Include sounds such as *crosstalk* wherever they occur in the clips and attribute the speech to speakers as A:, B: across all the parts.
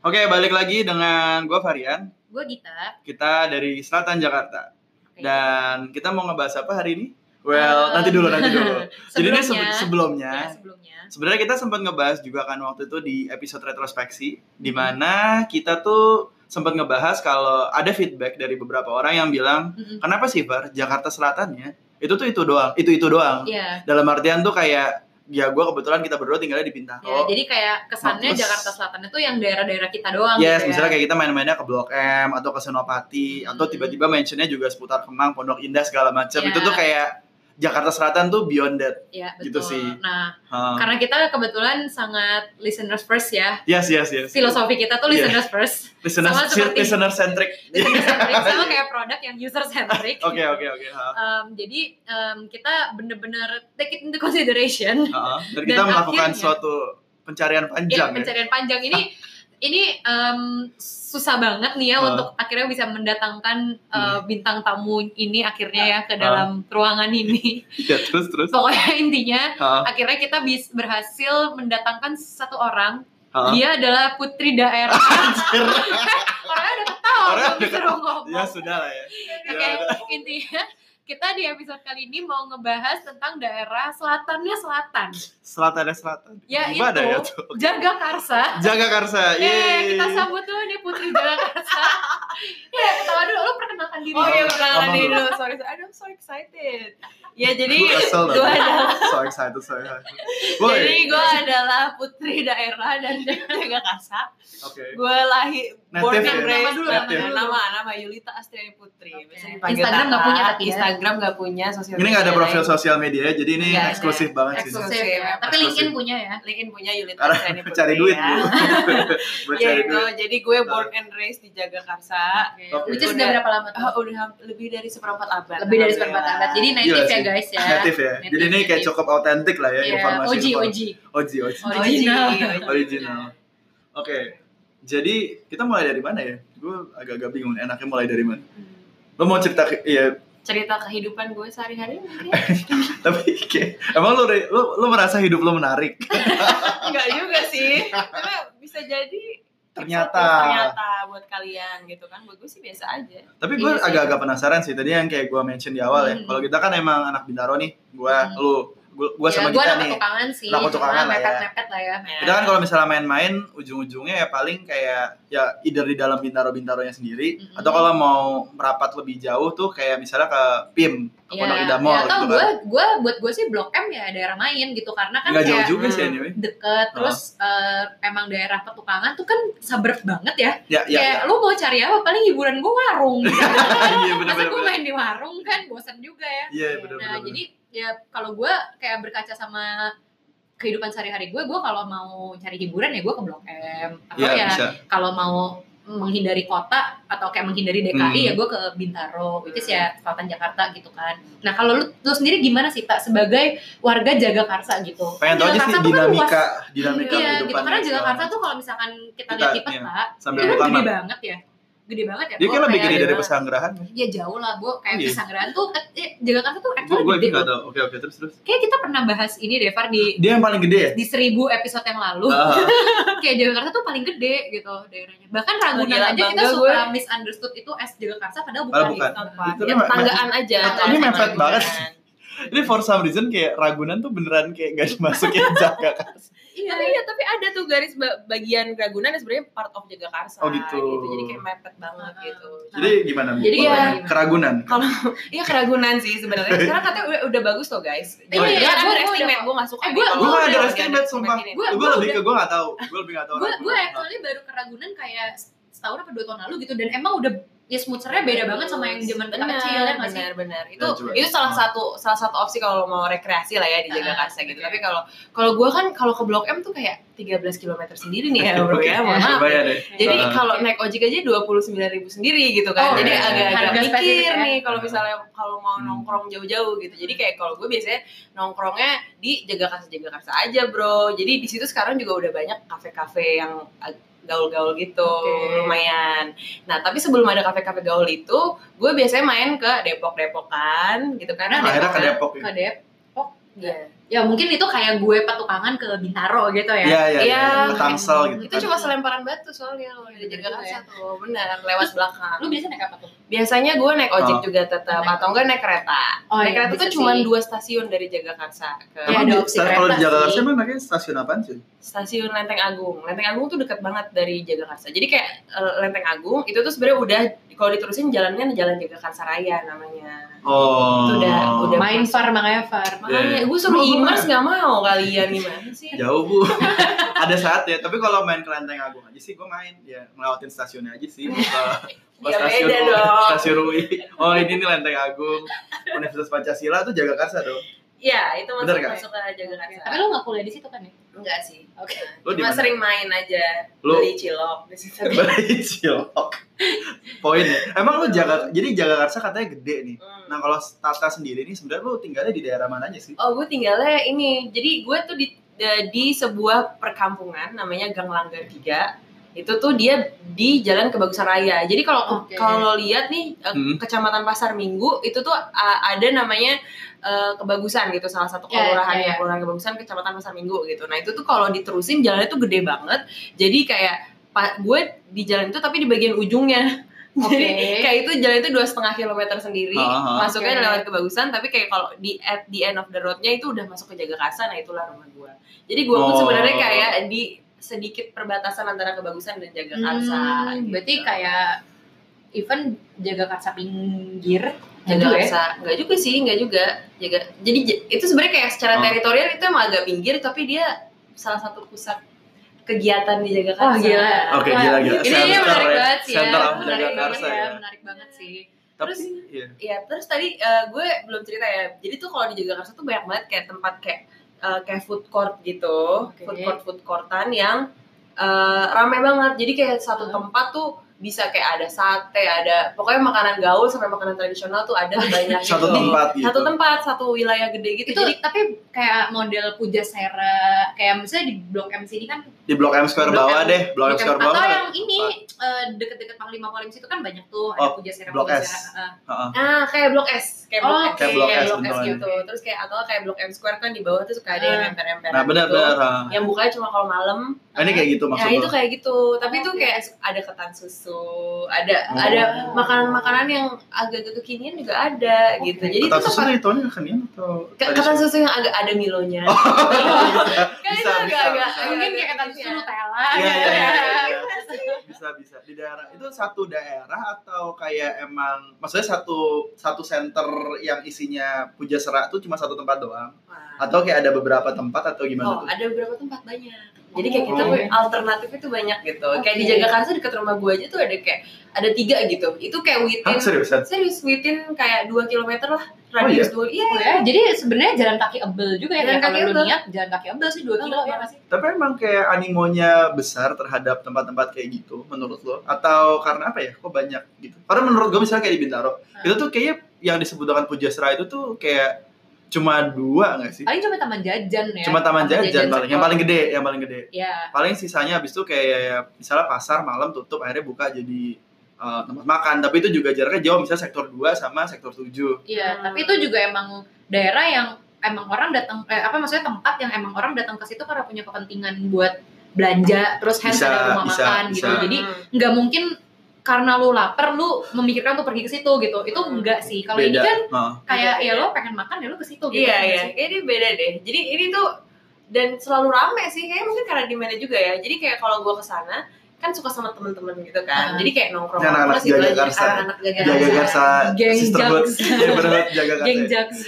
A: Oke, balik lagi dengan gue Varian.
B: Gue Gita.
A: Kita dari Selatan Jakarta. Dan kita mau ngebahas apa hari ini? Well,
B: Eh,
A: nanti dulu, nanti dulu. *laughs* Jadi ini
B: sebelumnya,
A: sebe- sebelumnya,
B: ya, sebelumnya.
A: sebenarnya kita sempat ngebahas juga kan waktu itu di episode retrospeksi, di mana kita tuh sempat ngebahas kalau ada feedback dari beberapa orang yang bilang,
B: Mm-mm.
A: kenapa sih Var Jakarta Selatannya itu tuh itu doang, itu itu doang.
B: Iya.
A: Dalam artian tuh kayak ya gue kebetulan kita berdua tinggalnya di Bintaro.
B: Ya, jadi kayak kesannya
A: Terus-
B: Jakarta Selatan itu yang daerah-daerah kita doang
A: Yes,
B: gitu ya.
A: misalnya kayak kita main-mainnya ke Blok M atau ke Senopati
B: Hmm.
A: atau tiba-tiba mentionnya juga seputar Kemang, Pondok Indah segala macam.
B: Ya.
A: Itu tuh kayak Jakarta Selatan tuh beyond that.
B: Ya,
A: gitu
B: betul.
A: sih.
B: Nah,
A: Huh.
B: karena kita kebetulan sangat listeners first ya.
A: Yes, yes, yes.
B: Filosofi kita tuh
A: Iya.
B: listeners first.
A: Listener,
B: sama seperti-
A: listener centric. *laughs*
B: Listener centric sama kayak produk yang user centric. *laughs*
A: Oke, oke, oke.
B: jadi um, kita bener-bener take it into consideration
A: Ha. Dan *laughs*
B: Dan
A: kita melakukan
B: akhirnya-
A: suatu pencarian
B: ya
A: panjang ya.
B: pencarian panjang ini ini em, susah banget nih ya
A: Uh.
B: untuk akhirnya bisa mendatangkan uh, bintang tamu ini akhirnya ya ke
A: Uh.
B: dalam ruangan ini. *laughs*
A: Ya, terus terus.
B: Pokoknya intinya
A: Ha.
B: akhirnya kita bis berhasil mendatangkan satu orang.
A: Ha.
B: Dia adalah putri daerah. *laughs* Orangnya udah ketawa belum
A: udah
B: ngomong.
A: Ya sudah lah ya.
B: Oke,
A: Ya, udah.
B: intinya kita di episode kali ini mau ngebahas tentang daerah selatannya selatan.
A: Selatan ya selatan.
B: Ya
A: Gimana
B: itu,
A: ya tuh? Oke.
B: Jagakarsa.
A: Jaga Karsa. Yeay.
B: kita sambut dulu nih Putri Jagakarsa. ya, ketawa dulu. Lo perkenalkan diri.
C: Oh iya,
A: Ngomong
C: diri
A: dulu.
C: Sorry, sorry. I'm so excited. Ya jadi
A: Gue
C: adalah
A: So excited, so excited. Boy.
C: jadi gue adalah putri daerah dan jaga kasa.
A: Oke.
C: Gue lahir born and
A: ya?
C: raised
B: Nama dulu,
C: nama, nama nama Yulita Astriani Putri. Dipanggil
B: Instagram nggak
C: Tata.
B: punya tapi ya?
C: Instagram nggak punya sosial
A: Ini nggak ada
C: media
A: profil
C: lain.
A: sosial media ya, jadi ini
C: ada.
A: eksklusif banget sih.
C: Eksklusif.
B: Eksklusif ya. Tapi
A: Eksklusif.
B: LinkedIn punya ya.
C: LinkedIn punya Yulita
A: Karena cari duit
C: ya.
A: bu.
C: Ya *laughs*
A: cari
C: itu,
A: duit.
C: jadi gue born and raised di Jagakarsa.
A: Oke.
B: Which is
C: Udah-
B: udah berapa lama tuh?
C: Oh, udah lebih dari seperempat abad.
B: Lebih dari seperempat abad. Jadi native
A: Gila
B: ya
A: sih.
B: guys ya.
A: Native ya. Jadi ini kayak
B: native.
A: cukup autentik lah ya
B: Iya,
A: informasi.
B: OG, OG.
A: OG, OG.
B: Original.
A: Original. Oke. Jadi kita mulai dari mana ya? Gue agak-agak bingung enaknya mulai dari mana. Lo mau cerita iya,
C: Cerita kehidupan gue sehari-hari mungkin. *laughs*
A: tapi kayak emang lo lo, lo merasa hidup lo menarik? *laughs*
C: Enggak juga sih. Tapi bisa jadi
A: Ternyata.
C: ternyata buat kalian gitu kan. Buat gue sih biasa aja.
A: Tapi gue
B: Iya
A: agak-agak penasaran sih tadi yang kayak gue mention di awal ya.
B: Hmm.
A: Kalau kita kan emang anak Bintaro nih, gue,
B: Hmm.
A: lu, gue, gue sama
B: ya, gue
A: kita nih.
B: petukangan sih.
A: Anak petukangan
B: cuma
A: lah ya.
B: mepet-mepet lah ya.
A: Kita kan kalau misalnya main-main, ujung-ujungnya ya paling kayak ya either di dalam Bintaro-Bintaronya sendiri,
B: Mhm.
A: atau kalau mau merapat lebih jauh tuh kayak misalnya ke PIM, ke
B: Ya,
A: Pondok Indah Mall
B: ya, atau
A: gitu
B: gue,
A: kan.
B: gue buat gue sih Blok M ya daerah main gitu karena kan
A: Nggak jauh
B: kayak
A: juga sih
C: hmm,
A: anyway.
B: deket terus eh, emang daerah petukangan tuh kan suburb banget ya
A: Ya, ya,
B: kayak lu mau cari apa paling hiburan gue warung gitu. *laughs*
A: Iya,
B: masa
A: bener-bener.
B: gue main di warung kan bosan juga ya
A: Iya,
B: nah
A: bener-bener.
B: jadi ya kalau gue kayak berkaca sama kehidupan sehari-hari gue gue kalau mau cari hiburan ya gue ke Blok M atau
A: Iya,
B: ya kalau mau menghindari kota atau kayak menghindari DKI
A: Hmm.
B: ya gue ke Bintaro, which is ya selatan Jakarta gitu kan. Nah kalau lu, lu sendiri gimana sih tak sebagai warga Jagakarsa gitu?
A: Pengen tahu aja sih
B: tuh kan
A: dinamika,
B: luas.
A: dinamika
B: Iya gitu karena Jagakarsa tuh kalau misalkan kita,
A: Kita,
B: lihat di
A: iya.
B: peta
A: Sambil
B: itu kan gede banget ya gede banget ya
A: Dia kan lebih gede dari pesanggerahan.
B: ya jauh lah bu kayak
A: Oh, iya.
B: Pesanggerahan tuh eh, Jagakarsa tuh
A: Gue
B: actually
A: gue
B: gede loh
A: tahu. Oke oke terus terus.
B: kayak kita pernah bahas ini deh Far di
A: Dia yang paling gede ya?
B: di seribu episode yang lalu
A: Ah, *laughs*
B: kayak Jagakarsa tuh paling gede gitu daerahnya bahkan Ragunan
C: gila,
B: aja kita suka
C: gue.
B: misunderstood itu as Jagakarsa padahal bukan,
A: Padahal bukan.
B: gitu.
A: Itu
C: Ya, tetanggaan aja.
A: Ini
C: Tetanggaan
A: mepet banget. Ini for some reason kayak Ragunan tuh beneran kayak gak dimasukin Jakarta. *laughs*
B: iya
C: Tapi ya, tapi ada tuh garis ba- bagian Ragunan yang sebenarnya part of Jagakarsa.
A: Oh, gitu.
C: Jadi kayak mepet banget
B: Ah.
C: gitu.
A: Jadi gimana?
B: Jadi
C: ya,
A: keragunan.
C: Kalau *laughs* iya keragunan sih sebenarnya. *laughs* Sekarang katanya udah, udah bagus tuh guys.
B: Iya, iya, gua-
C: underestimate.
B: gua
C: Gue gak suka.
B: Eh, gua-
C: kalau
A: Gue gak ada estimate sumpah. Gue lebih ke gue gak tahu. Gue lebih gak tahu.
B: gue gue actually baru ke Ragunan kayak setahun apa dua tahun lalu gitu dan emang udah ya smooth-nya beda banget sama yang zaman kita kecil ya nggak sih?
C: benar, benar. Itu itu salah satu salah satu opsi kalau mau rekreasi lah ya di
B: Ah,
C: Jagakarsa gitu. Tapi kalau kalau gue kan kalau ke Blok M tuh kayak 13 km sendiri nih ya bro
A: Oke.
C: ya. Mohon *laughs* maaf. Jadi
A: Ah.
C: kalau naik ojek aja dua puluh sembilan ribu sendiri gitu kan.
B: Oh,
C: Jadi
A: iya.
C: agak-agak mikir
B: ya.
C: nih kalau misalnya kalau mau
A: Hmm.
C: nongkrong jauh-jauh gitu. Jadi kayak kalau gue biasanya nongkrongnya di Jagakarsa Jagakarsa aja bro. Jadi di situ sekarang juga udah banyak kafe-kafe yang gaul-gaul gitu
B: Oke.
C: lumayan. Nah tapi sebelum ada kafe-kafe gaul itu, gue biasanya main ke Depok-Depokan gitu karena
A: Akhirnya ke
C: kan-
A: Depok ya.
B: Ke Depok
C: Iya.
B: ya mungkin itu kayak gue petukangan ke Bintaro gitu ya.
A: Iya, iya, iya.
C: Iya.
A: Ke Tangsel gitu.
C: Itu
A: kan.
C: cuma selemparan batu soalnya dari
B: Bener
C: Jakarta
B: juga ya.
C: tuh, benar lewat belakang.
B: Lu biasa naik apa tuh?
C: Biasanya gue naik ojek
A: Oh.
C: juga tetap
B: Naik
C: atau enggak naik kereta.
B: Oh,
C: naik
B: iya,
C: kereta tuh cuma dua stasiun dari Jagakarsa ke
B: Iya,
A: Emang
B: ada
A: di-
B: opsi
A: kalau di
B: kereta
A: Jakarta
B: sih.
A: emang namanya stasiun apaan sih?
C: Stasiun Lenteng Agung. Lenteng Agung tuh dekat banget dari Jagakarsa. Jadi kayak eh, Lenteng Agung itu tuh sebenarnya udah kalau diterusin jalannya jalan Jagakarsa Raya namanya.
A: Oh.
C: Itu udah- udah
B: Main far makanya far.
C: Makanya
A: Iya.
C: gue suruh
A: Lu gimana?
C: imers nggak mau kalian gimana sih?
A: Jauh bu. *laughs* Ada saat ya. Tapi kalau main ke Lenteng Agung aja sih, gue main ya ngelewatin stasiunnya aja sih. Ke *laughs*
C: Ya,
A: stasiun
C: beda dong. *laughs*
A: stasiun UI. Oh ini nih Lenteng Agung. Universitas Pancasila tuh Jagakarsa dong.
C: Iya, itu masuk
A: Bener
C: masuk ke Jagakarsa.
B: Tapi lu gak kuliah di situ kan ya?
C: Enggak sih.
B: Oke.
A: Lu di
C: Cuma
A: mana?
C: sering main aja
A: Lu-
C: beli cilok di situ. *laughs*
A: Beli cilok. Poin ya. Emang lu jaga jadi Jagakarsa katanya gede nih.
C: Hmm.
A: Nah kalau Tata sendiri nih sebenarnya lu tinggalnya di daerah mana aja sih?
C: Oh, gue tinggalnya ini. Jadi gue tuh di de- di sebuah perkampungan namanya Gang Langgar 3. Itu tuh dia di Jalan Kebagusan Raya. Jadi kalau
B: Oke.
C: kalau lihat nih eh,
A: Hmm.
C: Kecamatan Pasar Minggu itu tuh ada namanya eh, Kebagusan gitu salah satu
B: Ya,
C: kelurahan
B: ya, ya.
C: kelurahan Kebagusan Kecamatan Pasar Minggu gitu. Nah, itu tuh kalau diterusin jalannya tuh gede banget. Jadi kayak gue di jalan itu tapi di bagian ujungnya. *laughs*
B: Oke.
C: Jadi kayak itu jalan itu dua setengah kilometer sendiri,
A: ah.
C: masuknya
B: Oke.
C: lewat kebagusan. Tapi kayak kalau di at the end of the roadnya itu udah masuk ke Jagakarsa, nah itulah rumah gue. Jadi gue pun
A: Oh.
C: sebenarnya kayak di sedikit perbatasan antara kebagusan dan Jagakarsa.
B: Hmm,
C: gitu.
B: Berarti kayak even jaga karsa pinggir nggak juga ya?
C: Jagakarsa enggak juga sih, enggak juga. Jaga. Jadi itu sebenarnya kayak secara
A: Oh.
C: teritorial itu emang agak pinggir, tapi dia salah satu pusat kegiatan di Jagakarsa.
B: Oh gila.
A: Oke,
B: Wah,
A: gila, gila.
B: Ini
A: Center
B: menarik
A: ya.
B: banget sih ya. Menarik banget
A: Jagakarsa
B: ya.
A: ya.
B: Menarik banget sih.
A: Tapi
C: Terus-
A: iya.
C: Iya, terus tadi eh, gue belum cerita ya. Jadi tuh kalau di Jagakarsa tuh banyak banget kayak tempat kayak eh, kayak food court gitu,
B: Oke.
C: food court food courtan yang eh, rame banget. Jadi kayak satu tempat tuh bisa kayak ada sate, ada pokoknya makanan gaul sampai makanan tradisional tuh ada *laughs* banyak
A: Satu
C: gitu.
A: tempat gitu.
C: Satu tempat, satu wilayah gede gitu.
B: Itu
C: Jadi
B: tapi kayak model Puja Sera kayak misalnya di Blok M sini kan
A: Di Blok M Square
B: Blok
A: bawah
B: M.
A: deh, Blok M
B: M-
A: Square bawah.
B: atau yang ini eh, deket-deket Panglima Polim situ kan banyak tuh
A: Oh,
B: ada Puja Sera
A: Blok
B: Puja
A: S.
B: Sera. Heeh.
A: Heeh.
C: ah kayak blok S, kayak blok
B: Oh,
C: S,
A: kayak Blok S,
C: blok S
A: beneran.
C: gitu. Terus kayak atau kayak blok M Square kan di bawah tuh suka ada yang
B: Ah.
C: emper-emperan
A: Nah, benar
C: gitu.
A: benar. ah.
C: Yang bukanya cuma kalau malam
A: Ah, ini kayak gitu
C: Ya
A: maksudnya.
C: itu kayak gitu, tapi itu kayak ada ketan susu, ada
A: Oh.
C: ada makanan-makanan yang agak-agak kekinian juga ada
B: Oke.
C: gitu. Jadi
A: Ketan
C: itu
A: susu
C: tempat
A: itu kekinian atau
C: ke- ketan susu yang agak ada milonya.
A: Oh, *laughs*
C: kan
A: bisa,
C: itu
A: bisa,
C: agak-agak
A: bisa.
B: Mungkin kayak
C: gitu
B: susu
C: ya.
B: Nutella
A: Iya,
B: gitu ya.
A: iya. *laughs* bisa bisa di daerah itu satu daerah atau kayak emang maksudnya satu satu center yang isinya puja serak tuh cuma satu tempat doang
C: Wah.
A: atau kayak ada beberapa tempat atau gimana
C: Oh,
A: tuh
C: ada beberapa tempat banyak. Jadi kayak kita
A: Oh.
C: alternatif itu banyak gitu. Kayak di
B: Oke.
C: Jagakarsa dekat rumah gua aja tuh ada kayak ada tiga gitu. Itu kayak
A: Hah,
C: within
A: seriusan
C: serius within kayak 2 km lah
A: Oh,
C: radius dua. Iya.
B: Oh ya, jadi sebenarnya jalan kaki ebel juga ya.
C: Jalan
B: Kayak
C: kaki
B: kalau lu
C: ebel.
B: niat jalan kaki ebel sih 2 kilo ya masih.
A: tapi emang kayak animonya besar terhadap tempat-tempat kayak gitu menurut lo atau karena apa ya kok banyak gitu karena menurut gue misalnya kayak di Bintaro
B: Hmm.
A: itu tuh kayaknya yang disebutkan puja serak itu tuh kayak cuma dua nggak sih
B: Paling cuma taman jajan ya.
A: cuma taman jajan paling yang paling gede yang paling gede
B: Ya.
A: paling sisanya habis itu kayak misalnya pasar malam tutup akhirnya buka jadi uh, tempat makan tapi itu juga jaraknya jauh misalnya sektor 2 sama sektor 7
B: Iya,
C: Hmm.
B: tapi itu juga emang daerah yang emang orang datang eh, apa maksudnya tempat yang emang orang datang ke situ karena punya kepentingan buat belanja terus hands
A: Bisa,
B: ada rumah
A: bisa,
B: makan
A: bisa.
B: gitu. Jadi
C: Hmm.
B: nggak mungkin karena lu lapar lu memikirkan untuk pergi ke situ gitu. Itu
C: Hmm.
B: enggak sih. Kalau ini kan
A: Heeh.
B: kayak
C: Beda,
B: ya lo pengen makan ya lo ke situ gitu.
C: Iya iya, kayak ini beda deh. Jadi ini tuh dan selalu rame sih. Kayaknya mungkin karena di mana juga ya. Jadi kayak kalau gue ke sana kan suka sama temen-temen gitu kan.
B: Ah.
C: jadi kayak nongkrong terus aja
A: Jagakarsa.
C: anak-anak
A: jaga
C: Jagakarsa.
A: garsa
B: Geng Jaks. *laughs*
A: iya bener jaga garsa
B: Geng Jaks.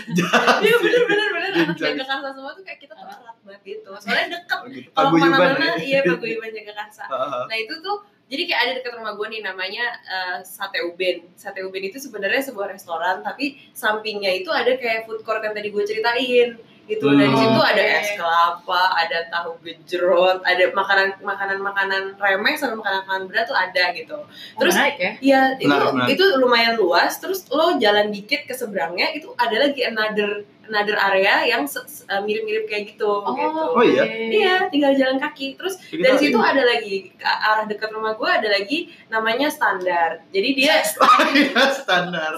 C: Iya bener bener bener anak
A: Jaks.
C: Jagakarsa semua tuh kayak kita tuh erat banget gitu. Soalnya deket.
A: Oh.
C: Kalau
A: ke
C: mana-mana
A: ya.
C: iya paguyuban Jagakarsa.
A: Heeh.
C: Nah itu tuh jadi kayak ada dekat rumah gue nih namanya eh, Sate Uben. Sate Uben itu sebenarnya sebuah restoran tapi sampingnya itu ada kayak food court yang tadi gue ceritain gitu. Dan di
A: Hmm.
C: situ ada es kelapa, ada tahu gejrot, ada makanan makanan makanan remeh sama makanan makanan berat tuh ada gitu. Terus
B: menarik ya.
C: Iya, itu
A: Menarik, menarik.
C: itu lumayan luas. Terus lo jalan dikit ke seberangnya itu ada lagi another another area yang eh, mirip-mirip kayak gitu. gitu.
A: Oh, iya?
C: Iya, tinggal jalan kaki. Terus
A: Kita
C: dari situ
A: ini-
C: ada lagi ke arah dekat rumah gue ada lagi namanya standar. Jadi dia *laughs*
A: Oh iya, standar.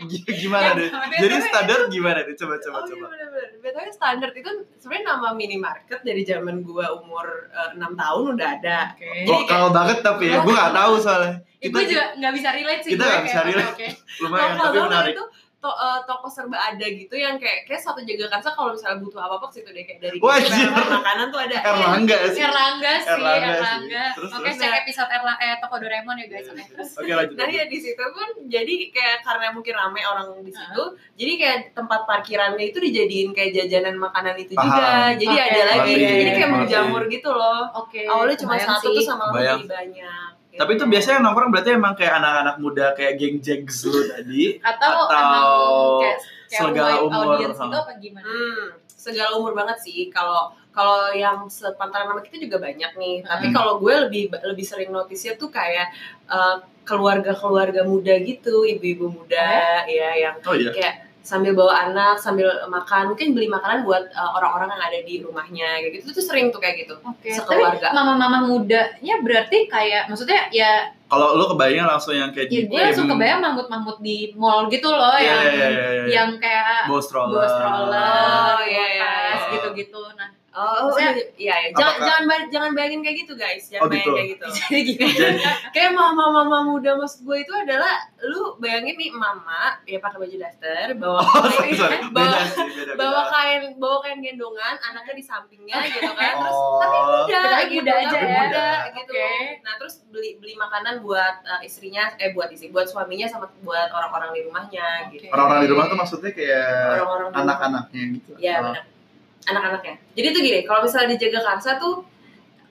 A: G- Gimana deh? Jadi standar gimana deh? Coba coba
C: oh
A: coba.
C: iya. BTW standar itu sebenarnya nama minimarket dari zaman gua umur eh, 6 tahun udah ada.
B: Oke.
A: Lokal banget tapi ya, gue gak tahu soalnya.
B: Eh, gue juga nggak bisa relate sih.
A: kita
B: gue
A: nggak bisa
B: kayak,
A: relate.
B: Oke.
A: lumayan
C: Lokal
A: tapi menarik.
C: itu to, eh, toko serba ada gitu yang kayak kayak satu Jagakarsa kalau misalnya butuh apa-apa ke situ deh kayak dari
A: Wah,
C: gitu,
A: iya.
C: makanan tuh ada.
A: Erlangga sih.
B: Erlangga sih,
A: Erlangga sih.
B: Erlangga.
A: Terus,
B: Oke,
A: terus.
B: cek episode Erla eh toko Doraemon ya guys. Oke. terus.
A: Oke lanjut.
C: Nah ya di situ pun jadi kayak karena mungkin rame orang di situ, jadi kayak tempat parkirannya itu dijadiin kayak jajanan makanan itu
A: Paham.
C: juga. Jadi
B: Oke.
C: ada lagi,
A: Ngerti,
C: jadi kayak
A: ngerti.
C: menjamur gitu loh.
B: Oke.
C: Awalnya cuma
B: kebayang
C: satu
B: sih.
C: tuh sama jadi banyak. Gitu.
A: Tapi itu biasanya yang nongkrong berarti emang kayak anak-anak muda kayak geng Jags lu tadi.
B: atau,
A: atau
B: kayak kayak
A: segala umur,
B: audience
A: huh?
B: itu apa gimana?
C: Hmm, segala umur banget sih. Kalau kalau yang sepantaran sama kita juga banyak nih. Tapi
B: Hmm.
C: kalau gue lebih lebih sering notisnya tuh kayak eh, keluarga-keluarga muda gitu, ibu-ibu muda ya yang
A: Oh iya.
C: kayak sambil bawa anak, sambil makan, mungkin beli makanan buat eh, orang-orang yang ada di rumahnya kayak gitu. Itu tuh sering tuh kayak gitu.
B: Oke.
C: Sekeluarga.
B: Tapi mama-mama mudanya berarti kayak maksudnya ya
A: Kalau lu kebayang langsung yang kayak
B: ya
A: di
B: gue langsung kebayang mamut-mamut di mall gitu loh
A: Iya,
B: yang
A: iya, iya, iya.
B: yang kayak
A: bawa stroller.
B: bawa stroller,
C: Oh, iya, iya,
B: tas,
A: iya.
B: gitu-gitu. Nah,
C: Oh,
B: Maksudnya-
C: iya, iya. Jangan,
A: Apakah-
C: jangan, jangan bayangin kayak gitu guys. Jangan
A: Oh, gitu.
C: bayangin kayak gitu. *laughs*
B: jadi?
A: Jadi
C: kayak mama-mama muda maksud gue itu adalah lu bayangin nih mama ya pakai baju daster bawa *laughs*
A: oh, sorry, sorry. *laughs*
C: bawa
A: Beda beda,
C: bawa kain bawa kain gendongan anaknya di sampingnya gitu kan terus
A: Oh.
C: tapi muda
B: Tapi
C: gitu
B: muda aja ya.
C: muda gitu
B: Oke.
C: nah terus beli beli makanan buat uh, istrinya eh buat istri buat suaminya sama buat orang-orang di rumahnya gitu
B: Oke.
A: Orang-orang di rumah tuh maksudnya kayak anak-anaknya gitu.
C: Iya
A: Oh.
C: benar. Anak-anaknya. Jadi tuh gini, kalau misalnya di Jagakarsa tuh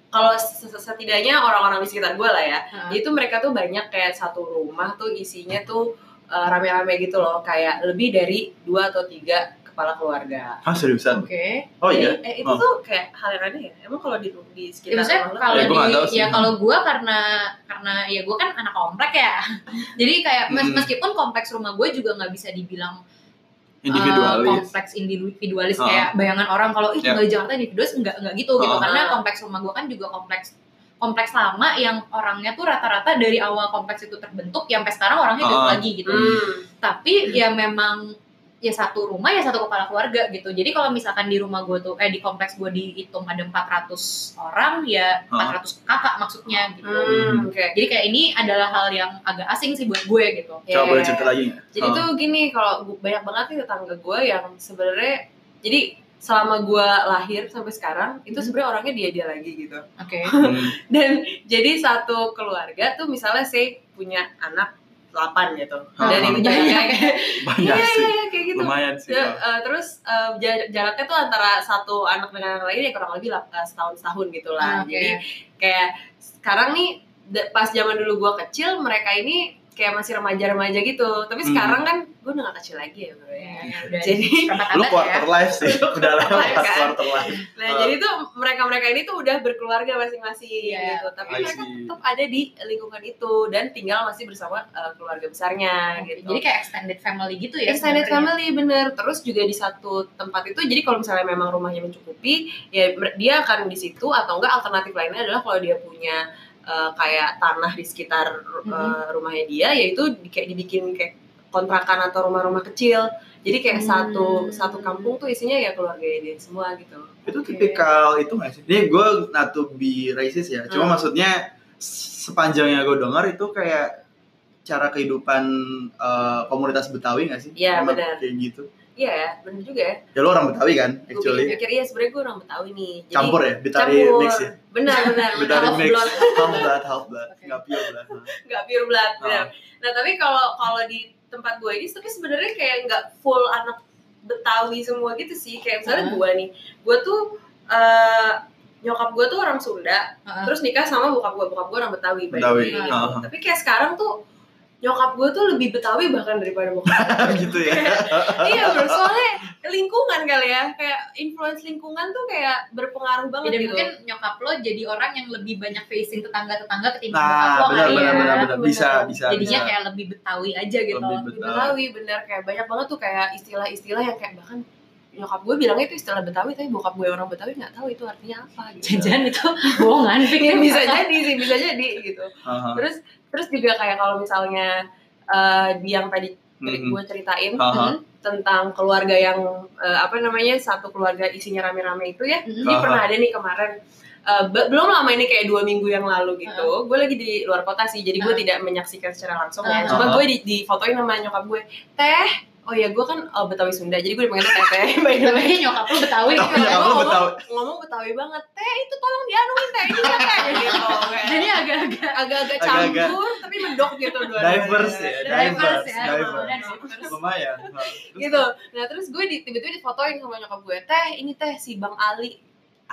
C: kalau se- setidaknya orang-orang di sekitar gue lah ya,
B: Heeh.
C: itu mereka tuh banyak kayak satu rumah tuh isinya tuh uh, rame-rame gitu loh, kayak lebih dari dua atau tiga kepala keluarga.
A: Ah seriusan?
B: Oke.
A: Oh iya.
C: Eh, itu
A: Oh.
C: tuh kayak hal yang aneh ya. Emang kalau di di
B: Ya,
C: sekitar
B: maksudnya
C: lo-
B: kalau
A: Ya, tahu
B: di
A: sih.
B: ya kalau gue karena karena ya gue kan anak komplek ya *laughs* jadi kayak mes-
A: Hmm.
B: meskipun kompleks rumah gue juga nggak bisa dibilang uh,
A: Individualis.
B: kompleks individualis
A: Oh.
B: kayak bayangan orang kalau ih
A: Ya.
B: tinggal di Jakarta individualis enggak enggak gitu gitu
A: Oh.
B: karena kompleks rumah gue kan juga kompleks kompleks lama yang orangnya tuh rata-rata dari awal kompleks itu terbentuk ya sampai sekarang orangnya hidup
A: Oh.
B: lagi gitu
C: Hmm.
B: tapi ya memang ya satu rumah ya satu kepala keluarga gitu jadi kalau misalkan di rumah gue tuh eh di kompleks gue dihitung ada 400 orang ya
A: Oh.
B: 400 kakak maksudnya gitu
C: Hmm, oke.
B: jadi kayak ini adalah hal yang agak asing sih buat gue gitu
C: Ya,
A: Coba boleh
C: ya,
A: cerita lagi?
C: Jadi
A: Oh.
C: tuh gini, kalau banyak banget nih tetangga gue yang sebenarnya jadi selama gue lahir sampai sekarang itu
B: Hmm.
C: sebenarnya orangnya dia dia lagi gitu.
B: oke *laughs*
A: Hmm.
C: Dan jadi satu keluarga tuh misalnya saya punya anak 8 gitu. Dan
A: Oh.
C: itu jaraknya kayak *laughs*
A: Banyak
C: iya
A: sih.
C: iya iya, kayak gitu.
A: Lumayan sih.
C: Ya, eh, terus jar- jaraknya tuh antara satu anak dengan anak lain ya kurang lebih lah, setahun setahun gitu lah.
B: Oke.
C: Jadi kayak sekarang nih pas zaman dulu gua kecil mereka ini kayak masih remaja-remaja gitu. Tapi
A: Hmm.
C: sekarang kan gue udah gak kecil lagi ya bro ya.
B: Ya, ya udah
C: Jadi-
A: Lu
B: ya
A: quarter life sih. *laughs* Udah lewat
C: life kan?
A: quarter life.
C: Nah
A: Oh.
C: jadi tuh mereka-mereka ini tuh udah berkeluarga masing-masing
B: Iya.
C: gitu. Tapi
A: I
C: mereka
A: see.
C: tetap ada di lingkungan itu dan tinggal masih bersama eh, keluarga besarnya gitu.
B: jadi kayak extended family gitu ya
C: extended
B: sebenarnya.
C: family bener terus juga di satu tempat itu jadi kalau misalnya memang rumahnya mencukupi ya dia akan di situ atau enggak alternatif lainnya adalah kalau dia punya uh, kayak tanah di sekitar uh, rumahnya dia yaitu di, kayak dibikin kayak kontrakan atau rumah-rumah kecil jadi kayak
B: Hmm.
C: satu satu kampung tuh isinya ya keluarga dia semua gitu
A: Itu
B: Oke.
A: tipikal itu nggak sih? Ini gue not to be racist ya. Cuma
C: Hmm.
A: maksudnya sepanjang yang gue dengar itu kayak cara kehidupan eh, komunitas Betawi nggak sih?
C: Iya, benar.
A: Kayak gitu.
C: Iya ya bener juga ya
A: Ya lu orang Betawi kan,
C: gue
A: actually.
C: pikir iya sebenarnya gue orang Betawi nih jadi
A: Campur ya, Betawi
C: campur
A: mix ya.
C: benar benar *laughs*
A: Betawi
C: half
A: mix,
C: blood *laughs*
A: half blood, half blood,
B: Oke.
A: nggak pure blood. *laughs*
C: nggak pure blood
A: Oh.
C: benar. Nah tapi kalau kalau di tempat gue ini tapi sebenarnya kayak nggak full anak Betawi semua gitu sih. Kayak misalnya
B: Hmm.
C: gue nih, gue tuh eh, nyokap gue tuh orang Sunda,
B: Heeh.
C: terus nikah sama bokap gue, bokap gue orang Betawi.
A: Betawi,
C: way, gitu.
A: ah.
C: Tapi kayak sekarang tuh nyokap gue tuh lebih Betawi bahkan daripada bokap. *laughs*
A: gitu ya.
C: iya bro, soalnya lingkungan kali ya, kayak influence lingkungan tuh kayak berpengaruh
B: Ya,
C: banget
B: dan
C: gitu.
B: mungkin nyokap lo jadi orang yang lebih banyak facing tetangga-tetangga ketimbang
A: Nah,
B: bokap lo
A: benar benar
B: ya.
A: benar benar
C: benar.
A: bisa bisa.
B: Jadinya
A: bisa.
B: kayak lebih betawi aja gitu.
A: Lebih Betawi.
C: Betawi bener kayak banyak banget tuh kayak istilah-istilah yang kayak bahkan nyokap gue bilangnya itu istilah Betawi tapi bokap gue orang Betawi nggak tahu itu artinya apa gitu.
B: Jajan itu *laughs* bohongan,
C: Ya, bisa jadi sih bisa jadi gitu.
A: Aha.
C: Terus terus juga kayak kalau misalnya eh, di yang tadi
A: Mhm.
C: gue ceritain.
B: Mhm.
C: tentang keluarga yang eh, apa namanya satu keluarga isinya rame-rame itu ya. Jadi
A: Aha.
C: pernah ada nih kemarin eh, be- belum lama ini kayak dua minggu yang lalu gitu. Gue lagi di luar kota sih, jadi gue
B: Aha.
C: tidak menyaksikan secara langsung ya.
B: Aha.
C: Cuma
A: Aha.
C: gue di, difotoin sama nyokap gue, teh. Oh ya, gue kan oh, Betawi Sunda, jadi gue dipanggil teh teh. *laughs* By the way.
B: Nyokap lu Betawi.
A: Nyokap lu
C: ngomong,
A: Betawi.
C: ngomong Betawi banget, teh itu tolong dianuin teh ini ya teh gitu.
B: Jadi agak-agak
C: agak-agak
A: Agak-agak
C: campur tapi mendok gitu dua-duanya.
A: Diverse ya,
B: diverse ya.
A: lumayan
C: gitu nah terus gue di, tiba-tiba difotoin sama nyokap gue teh ini teh si bang Ali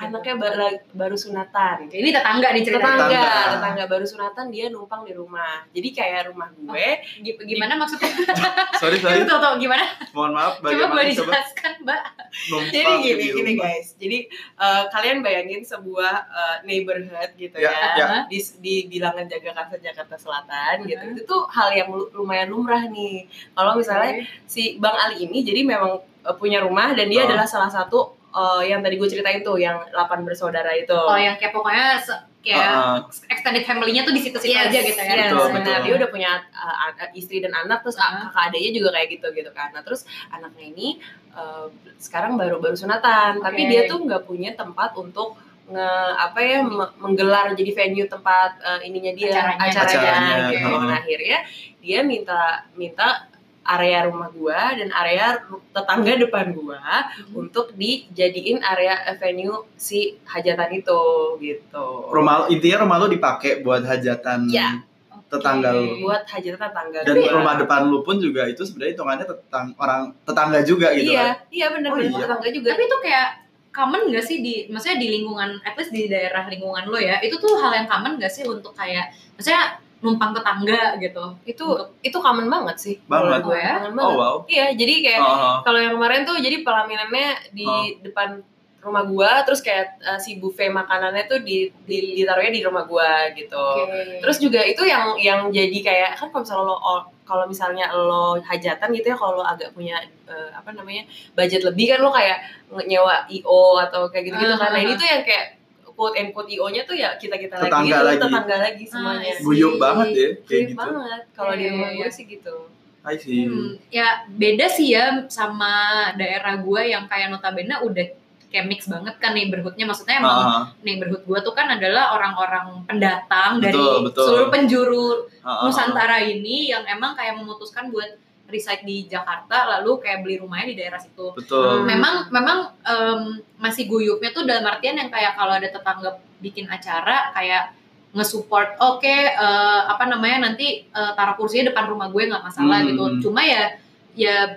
C: anaknya ba- la- baru sunatan
B: Ini tetangga nih ceritanya.
C: tetangga
A: Tetangga.
C: tetangga baru sunatan dia numpang di rumah jadi kayak rumah gue
B: G- Gimana maksudnya? *laughs*
A: sorry sorry
B: Tuh, tuh, gimana?
A: mohon maaf
B: Coba
A: bagaimana
B: boleh
A: coba
B: dijelaskan, Mbak.
A: numpang
C: jadi gini
A: di
C: gini guys jadi eh, kalian bayangin sebuah eh, neighborhood gitu
A: Ya,
C: ya,
A: ya.
C: di di bilangan Jagakarsa Jakarta Selatan gitu
B: Mhm.
C: itu tuh hal yang lu- lumayan lumrah nih kalau misalnya si Bang Ali ini jadi memang uh, punya rumah dan dia
A: Oh.
C: adalah salah satu uh, yang tadi gue ceritain tuh yang 8 bersaudara itu.
B: Oh, yang kayak pokoknya kayak
A: Ah,
B: extended family-nya tuh di situ-situ
C: Yes,
B: aja gitu ya.
C: yes,
A: Betul,
C: benar.
A: betul.
C: Dia udah punya uh, istri dan anak terus
B: Ah.
C: kakak adiknya juga kayak gitu gitu kan. Nah, terus anaknya ini uh, sekarang baru baru sunatan, tapi
B: Oke.
C: dia tuh nggak punya tempat untuk nge apa ya me- menggelar jadi venue tempat uh, ininya dia
B: Acaranya.
A: Acaranya,
C: gitu.
A: heeh.
C: Nah, akhirnya dia minta minta area rumah gua dan area tetangga depan gua
B: Mhm.
C: untuk dijadiin area venue si hajatan itu gitu.
A: rumah intinya rumah lu dipakai buat hajatan
C: Ya.
A: tetangga
B: Oke.
A: lu
C: buat hajatan tetangga
A: dan
C: gua.
A: rumah depan lu pun juga itu sebenarnya hitungannya tetang orang tetangga juga gitu
C: iya,
A: kan
C: iya benar
A: Oh,
C: benar
A: iya.
C: tetangga juga.
B: Tapi itu kayak common gak sih di maksudnya di lingkungan at least di daerah lingkungan lo ya itu tuh hal yang common gak sih untuk kayak maksudnya numpang tetangga gitu
C: itu itu common banget sih
A: Banget.
C: gue
B: ya?
C: Common
A: oh
C: banget.
A: wow
C: iya jadi kayak
A: Oh,
C: kalau yang kemarin tuh jadi pelaminannya di
A: Oh.
C: depan rumah gua terus kayak uh, si buffet makanannya tuh di, di ditaruhnya di rumah gua gitu
B: Oke.
C: terus juga itu yang yang jadi kayak kan kalau misalnya lo kalau misalnya lo hajatan gitu ya kalau lo agak punya eh, apa namanya budget lebih kan lo kayak nyewa io atau kayak gitu gitu kan nah
B: Ah,
C: ini
B: ah.
C: tuh yang kayak quote and quote io nya tuh ya kita kita lagi
A: Tetangga
C: gitu,
A: lagi.
C: tetangga lagi semuanya
B: Ah, I see.
A: guyup banget ya kayak
C: Guyup
A: gitu
C: banget kalau di
B: Iya,
C: rumah
B: iya,
C: gue
B: iya.
C: sih gitu
A: I see
B: Hmm, ya beda sih ya sama daerah gua yang kayak notabene udah kayak mix banget kan neighborhoodnya maksudnya emang
A: Ah,
B: neighborhood gua tuh kan adalah orang-orang pendatang dari
A: Betul, betul.
B: seluruh penjuru
A: ah, ah,
B: Nusantara ini yang emang kayak memutuskan buat reside di Jakarta lalu kayak beli rumahnya di daerah situ.
A: betul
C: Hmm.
B: Memang memang em, masih guyupnya tuh dalam artian yang kayak kalau ada tetangga bikin acara kayak nge-support oke eh, apa namanya nanti eh, taruh kursinya depan rumah gue nggak masalah
A: Hmm.
B: gitu. Cuma ya ya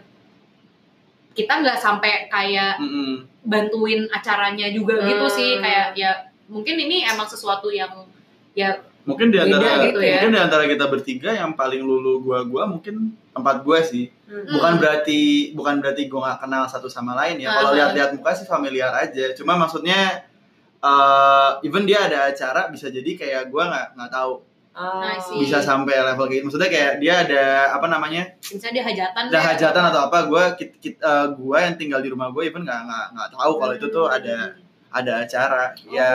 B: kita nggak sampai kayak
A: Mm-mm.
B: bantuin acaranya juga gitu
C: Hmm.
B: sih kayak ya mungkin ini emang sesuatu yang ya
A: mungkin di antara
B: gitu ya.
A: mungkin di antara kita bertiga yang paling lulu gua gua mungkin tempat gua sih
C: Hmm.
A: bukan berarti bukan berarti gue nggak kenal satu sama lain ya kalau lihat-lihat muka sih familiar aja cuma maksudnya eh even dia ada acara bisa jadi kayak gue nggak nggak tahu
C: Oh.
B: See.
A: bisa sampai level kayak gitu. maksudnya kayak dia ada apa namanya
B: misalnya dia hajatan
A: ada
B: deh,
A: hajatan atau apa gue kit, kit, eh, gue yang tinggal di rumah gue even nggak nggak nggak tahu kalau itu tuh ada ada acara ya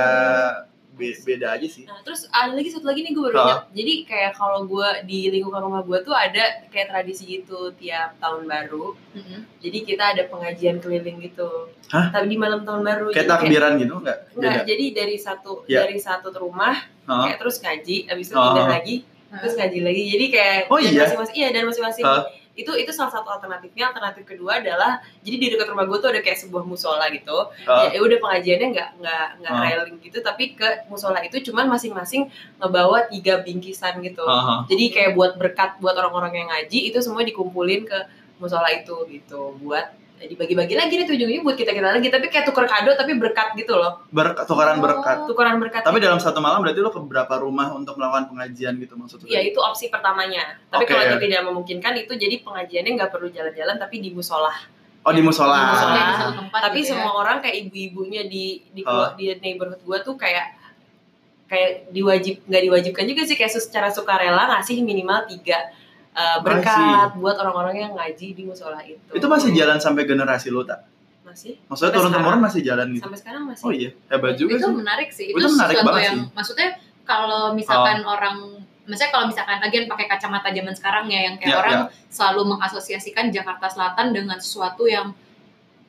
A: be- beda aja sih
C: Nah, terus ada lagi satu lagi nih gue baru ingat. Jadi kayak kalau gue di lingkungan rumah gue tuh ada kayak tradisi gitu tiap tahun baru.
B: Mm-mm.
C: Jadi kita ada pengajian keliling gitu.
A: Hah?
C: Tapi di malam tahun baru.
A: kayak takbiran gitu nggak
C: Enggak,
A: beda
C: jadi dari satu
A: Ya.
C: dari satu rumah
A: Hah?
C: kayak terus ngaji, habis itu pindah lagi, terus ngaji lagi. Jadi kayak
A: Oh,
C: dan
A: iya?
C: masing-masing iya dan masing-masing? Itu itu salah satu alternatifnya. Alternatif kedua adalah jadi di dekat rumah gue tuh ada kayak sebuah musola gitu.
A: Hah?
C: ya udah pengajiannya nggak nggak nggak
A: Ah.
C: railing gitu tapi ke musola itu cuman masing-masing ngebawa tiga bingkisan gitu
A: Hah?
C: jadi kayak buat berkat buat orang-orang yang ngaji itu semua dikumpulin ke musola itu gitu buat dibagi-bagi lagi nih tujuannya buat kita kita lagi tapi kayak tuker kado tapi berkat gitu loh
A: Ber- tukaran
B: Oh.
A: berkat
C: tukeran berkat
A: tapi
C: gitu.
A: dalam satu malam berarti lo ke berapa rumah untuk melakukan pengajian gitu maksudnya
C: ya itu opsi pertamanya tapi
A: Oke.
C: kalau itu tidak memungkinkan itu jadi pengajiannya nggak perlu jalan-jalan tapi di musola
A: oh di musola
C: Di musola.
B: Kayak di satu tempat
C: tapi
B: gitu ya.
C: semua orang kayak ibu-ibunya di di
A: Oh.
C: di neighborhood gua tuh kayak kayak diwajib nggak diwajibkan juga sih kayak secara sukarela ngasih minimal tiga uh, berkat buat orang-orang yang ngaji di musola itu.
A: Itu masih jalan sampai generasi lo tak?
C: Masih.
A: Maksudnya
C: Sampai
A: turun temurun masih jalan gitu?
C: Sampai sekarang masih.
A: Oh iya hebat juga
B: itu
A: sih.
B: menarik sih. Itu,
A: Itu menarik
B: sesuatu
A: banget
B: yang
A: sih.
B: maksudnya kalau misalkan orang Maksudnya kalau misalkan again pakai kacamata zaman sekarang ya yang kayak
A: Ya,
B: orang selalu mengasosiasikan Jakarta Selatan dengan sesuatu yang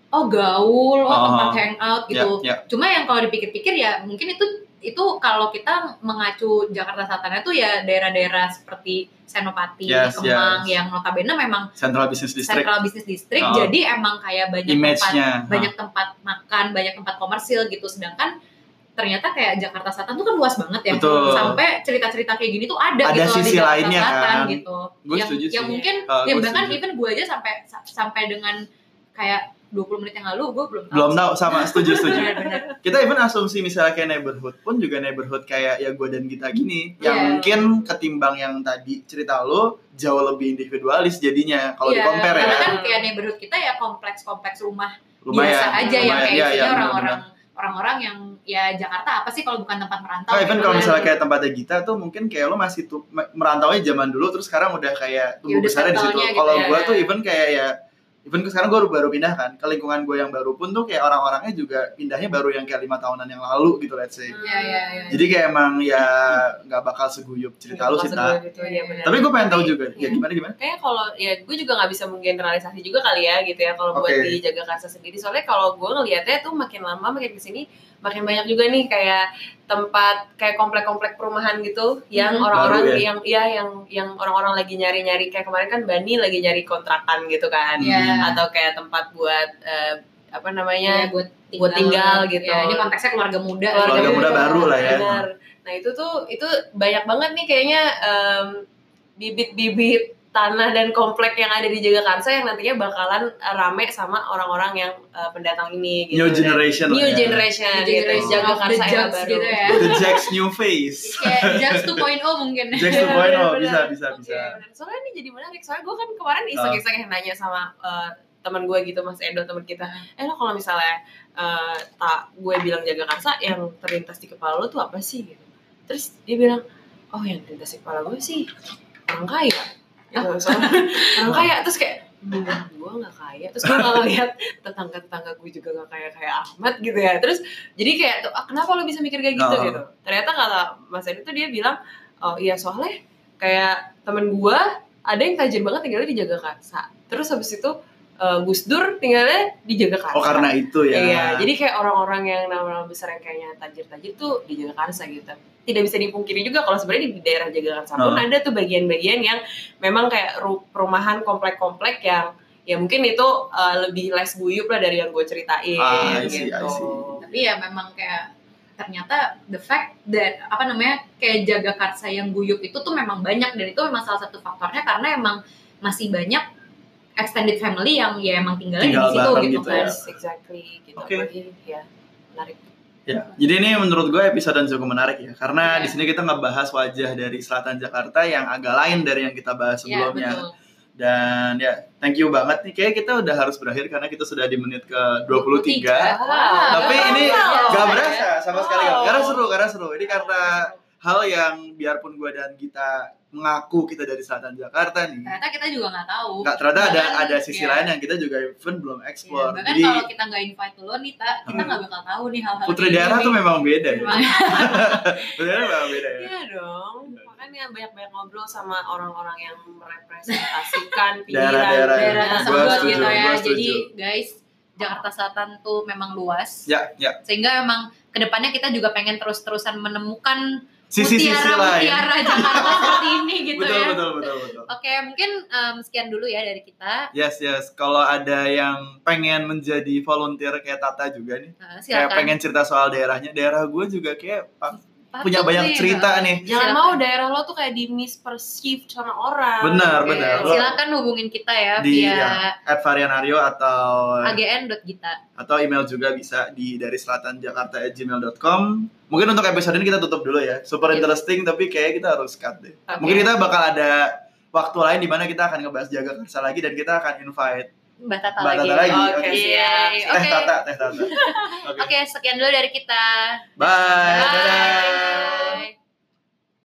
B: oh gaul, oh,
A: Oh,
B: tempat hangout gitu.
A: Ya, ya.
B: Cuma yang kalau dipikir-pikir ya mungkin itu itu kalau kita mengacu Jakarta Selatan itu ya daerah-daerah seperti Senopati,
A: Yes,
B: Kemang
A: yes.
B: yang notabene memang
A: Central Business District.
B: Central Business District
A: Oh.
B: jadi emang kayak banyak tempat
A: Image-nya.
B: banyak tempat makan, banyak tempat komersil gitu. Sedangkan ternyata kayak Jakarta Selatan tuh kan luas banget ya.
A: Betul.
B: Sampai cerita-cerita kayak gini tuh ada,
A: Ada
B: gitu di
A: sisi
B: Jakarta
A: lainnya
B: Selatan
A: kan.
B: gitu. Yang
A: setuju
B: yang
A: sih.
B: mungkin
A: Uh,
B: ya bahkan
A: setuju.
B: even gue aja sampai sampai dengan kayak 20 menit yang lalu gue belum tahu.
A: Belum tahu sama setuju *laughs* setuju.
B: Benar-benar.
A: kita even asumsi misalnya kayak neighborhood pun juga neighborhood kayak ya gue dan kita gini yang
B: Iya.
A: mungkin ketimbang yang tadi cerita lo jauh lebih individualis jadinya kalau
B: Iya,
A: di compare
B: karena
A: ya
B: kan kayak neighborhood kita ya kompleks-kompleks rumah
A: lumayan
B: biasa aja yang
A: lumayan.
B: kayak
A: Iya,
B: isinya
A: iya,
B: orang-orang orang-orang yang ya Jakarta apa sih kalau bukan tempat merantau?
A: Nah, even
B: gitu
A: kalau
B: kan.
A: misalnya kayak tempatnya Gita tuh mungkin kayak lo masih tuh me- merantaunya zaman dulu terus sekarang udah kayak tumbuh
B: Ya
A: besarnya di situ.
B: gitu
A: Kalau
B: ya.
A: gue tuh even kayak ya even sekarang gue baru pindah kan ke lingkungan gue yang baru pun tuh kayak orang-orangnya juga pindahnya baru yang kayak lima tahunan yang lalu gitu let's say.
B: Iya, iya, iya.
A: Jadi kayak emang ya nggak bakal seguyup cerita lu sih
C: gitu, ya.
A: Tapi gue pengen tahu juga. Ya
C: Iya.
A: gimana gimana?
C: Kayaknya kalau ya gue juga nggak bisa menggeneralisasi juga kali ya gitu ya kalau buat
A: Oke.
C: di Jagakarsa sendiri. Soalnya kalau gue ngelihatnya tuh makin lama makin ke sini makin banyak juga nih kayak tempat kayak komplek-komplek perumahan gitu yang
B: Mhm.
C: orang-orang
A: ya?
C: yang ya yang yang orang-orang lagi nyari-nyari kayak kemarin kan Bani lagi nyari kontrakan gitu kan
B: Iya.
C: atau kayak tempat buat eh, apa namanya
B: buat
C: buat tinggal gitu.
B: Ya, ini konteksnya keluarga muda.
A: Keluarga muda baru lah ya.
C: Benar. Nah itu tuh itu banyak banget nih kayaknya em, bibit-bibit tanah dan komplek yang ada di Jagakarsa yang nantinya bakalan rame sama orang-orang yang eh, pendatang ini gitu.
A: New generation
C: New
A: ya.
C: generation,
B: New
C: gitu.
B: generation
C: Jagakarsa
B: Jags
C: baru.
B: gitu ya.
A: The Jack's new face.
B: Kayak Jax 2.0 mungkin.
C: Iya,
A: 2.0
C: benar,
A: bisa bisa
C: Oke,
A: bisa.
C: Soalnya ini jadi menarik. Soalnya gue kan kemarin iseng-iseng yang nanya sama eh, teman gue gitu, Mas Edo teman kita. Eh lo kalau misalnya eh, tak gue bilang jaga karsa, yang terlintas di kepala lo tuh apa sih? Gitu. Terus dia bilang, oh yang terlintas di kepala gue sih orang kaya. Gitu. Soalnya *laughs* orang kaya. Terus kayak, hmm, gue gak kaya. Terus gue gak ngeliat tetangga-tetangga gue juga gak kaya-kaya amat gitu ya. Terus jadi kayak, tuh, ah, kenapa lo bisa mikir kayak gitu
A: Oh.
C: gitu? Ternyata kata Mas Edo tuh dia bilang, oh iya soalnya kayak temen gue ada yang tajir banget tinggalnya di Jagakarsa terus habis itu eh, Gus Dur tinggalnya di Jagakarsa
A: Oh karena itu ya.
C: iya jadi kayak orang-orang yang nama-nama besar yang kayaknya tajir-tajir tuh di Jagakarsa gitu tidak bisa dipungkiri juga kalau sebenarnya di daerah Jagakarsa pun
A: Oh.
C: ada tuh bagian-bagian yang memang kayak ru- perumahan komplek-komplek yang ya mungkin itu eh, lebih less guyup lah dari yang gue ceritain
A: Ah, I see,
C: gitu
A: I see.
B: Tapi ya memang kayak ternyata the fact that apa namanya kayak jaga karsa yang guyup itu tuh memang banyak dan itu memang salah satu faktornya karena emang masih banyak extended family yang ya emang tinggalnya
A: Tinggal
B: di situ gitu
A: gitu
B: kan.
A: ya.
C: Yes, exactly gitu
A: Oke.
C: Apalagi, ya menarik
A: Ya, jadi ini menurut gue episode yang cukup menarik ya, karena
B: Iya.
A: di sini kita ngebahas wajah dari selatan Jakarta yang agak lain dari yang kita bahas
B: Iya
A: sebelumnya.
B: betul.
A: Dan ya, thank you banget nih. Kayak kita udah harus berakhir karena kita sudah di menit ke 23.
B: Wow.
A: Tapi ini gak berasa sama sekali.
C: Wow.
A: Karena seru, karena seru. Ini karena hal yang biarpun gue dan kita mengaku kita dari selatan Jakarta nih.
B: Ternyata kita juga nggak tahu.
A: Nggak ternyata ada
B: Bahkan,
A: ada sisi
B: ya.
A: lain yang kita juga even belum
B: Ya,
A: explore.
B: bahkan
A: Jadi
B: kalau kita nggak invite lo nih, Ta, kita
A: Hmm.
B: nggak bakal tahu nih hal-hal
A: putri daerah tuh memang beda ya.
B: Memang. *laughs*
A: Putri daerah memang beda ya.
C: Iya dong, makanya banyak-banyak ngobrol sama orang-orang yang merepresentasikan pinggiran *laughs*
A: Daerah-daerah
B: tersebut gitu ya. Jadi guys, Jakarta Selatan tuh memang luas.
A: Ya, ya.
B: Sehingga emang ke depannya kita juga pengen terus-terusan menemukan
A: Sisi-sisi lain.
B: mutiara *laughs* Jakarta seperti ini gitu
A: betul,
B: ya.
A: betul, betul, betul.
B: Oke, mungkin em, sekian dulu ya dari kita.
A: Yes, yes. Kalau ada yang pengen menjadi volunteer kayak Tata juga nih,
B: Nah,
A: kayak pengen cerita soal daerahnya, daerah gue juga kayak punya banyak
B: nih,
A: cerita nih.
C: Jangan
B: silakan.
C: mau daerah lo tuh kayak di misperceived sama orang.
A: Benar,
B: Oke,
A: benar. Lo-
B: Silakan hubungin kita ya
A: di
B: via
A: ya, at Varianario atau
B: agn.gita.
A: atau email juga bisa di dari selatan jakarta gmail.com mungkin untuk episode ini kita tutup dulu ya super
B: Yes.
A: interesting tapi kayak kita harus cut deh
C: Oke.
A: mungkin kita bakal ada waktu lain di mana kita akan ngebahas jaga karsa lagi dan kita akan invite
B: Mbak Tata
A: Mbak
B: lagi.
A: Tata lagi,
C: Oke,
A: oke.
C: siap.
B: Yeay,
A: teh
B: Oke.
A: tata teh tata *laughs* oke
B: Oke, sekian dulu dari kita.
A: bye
B: Bye.
A: dadah